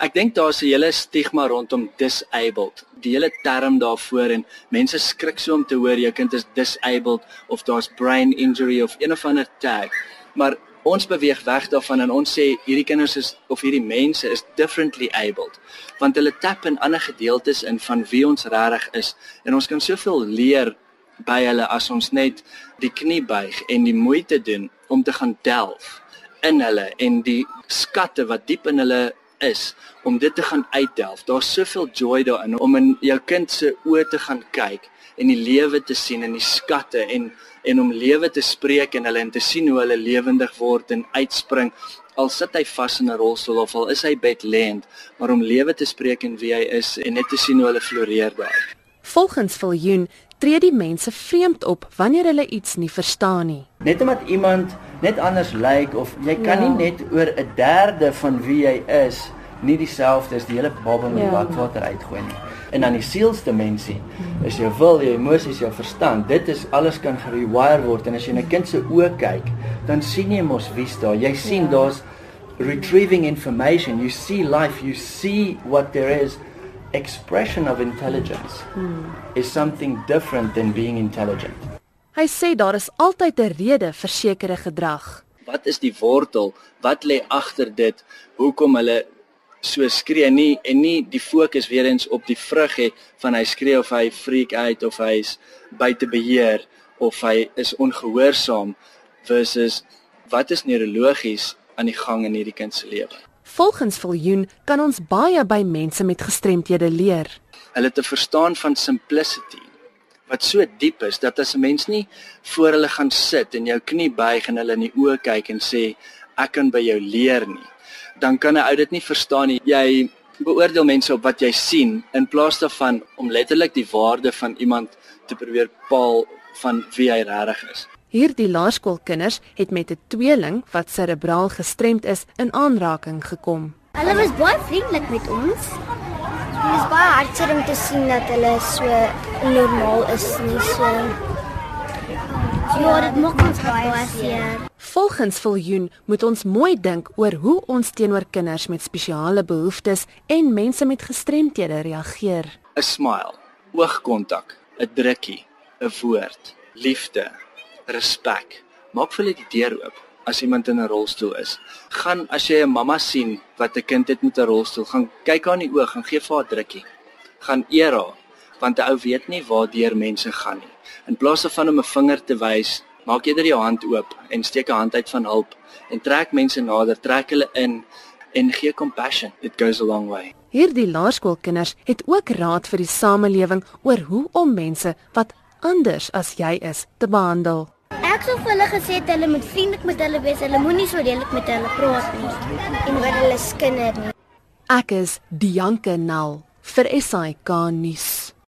Ek dink daar's 'n hele stigma rondom disabled. Die hele term daarvoor en mense skrik so om te hoor jou kind is disabled of daar's brain injury of een of ander tag. Maar ons beweeg weg daarvan en ons sê hierdie kinders is of hierdie mense is differently abled want hulle tap in ander gedeeltes in van wie ons regtig is en ons kan soveel leer by hulle as ons net die knie buig en die moeite doen om te gaan delf in hulle en die skatte wat diep in hulle is om dit te gaan uitdelf. Daar's soveel joy daarin om in jou kind se oë te gaan kyk en die lewe te sien en die skatte en en om lewe te spreek en hulle en te sien hoe hulle lewendig word en uitspring al sit hy vas in 'n rolstoel of al is hy bedlend maar om lewe te spreek en wie hy is en net te sien hoe hulle floreer daar. Volgens Viljoen tree die mense vreemd op wanneer hulle iets nie verstaan nie. Net omdat iemand net anders lyk of jy kan Ja. nie net oor 'n derde van wie jy is nie dieselfde as die hele baba met Ja. badwater uitgooi nie. En dan die sielsdimensie is jou wil, jou emosies, jou verstand. Dit is alles kan gerewire word en as jy na 'n kind se oë kyk, dan sien jy mos wie's daar. Jy sien Ja. daar's retrieving information. You see life, you see what there is. Expression of intelligence is something different than being intelligent. Hy sê daar is altyd 'n rede vir sekere gedrag. Wat is die wortel? Wat lê agter dit? Hoekom hulle so skree nie en nie die fokus weer eens op die vrug hê van hy skree of hy freak uit of hy's buite beheer of hy is ongehoorsaam versus wat is neurologies aan die gang in hierdie kind se lewe. Volgens Viljoen kan ons baie by mense met gestremthede leer. Hulle te verstaan van simplicity wat so diep is dat as 'n mens nie voor hulle gaan sit en jou knie buig en hulle in die oë kyk en sê ek kan by jou leer nie, dan kan 'n ou dit nie verstaan nie. Jy beoordeel mense op wat jy sien in plaas daarvan om letterlik die waarde van iemand te probeer paal van wie hy regtig is. Hierdie laerskoolkinders het met 'n tweeling wat serebraal gestremd is in aanraking gekom. Hulle was baie vriendelik met ons. Dit is baie hartseer om te sien dat hulle so normaal is nie so. Ja, dit maak ons baie seer. Volgens Viljoen moet ons mooi dink oor hoe ons teenoor kinders met spesiale behoeftes en mense met gestremthede reageer. 'n Smile, oogkontak, 'n drukkie, 'n woord, liefde, respek. Maak vir hulle die deur oop as iemand in 'n rolstoel is. Gaan as jy 'n mamma sien wat 'n kind het met 'n rolstoel, gaan kyk haar in die oë, gaan gee vir haar 'n drukkie. Gaan eer haar want 'n ou weet nie waar mense gaan nie. In plaas daarvan om 'n vinger te wys, maak eerder jou hand oop en steek 'n hand uit van hulp en trek mense nader, trek hulle in en gee compassion. It goes a long way. Hierdie laerskoolkinders het ook raad vir die samelewing oor hoe om mense wat anders as jy is te behandel. Ek sou vir hulle gesê het hulle moet vriendelik met hulle wees. Hulle moenie so lelik met hulle praat nie en oor hulle skinder nie. Ek is Dianke Nel vir SAK nuus.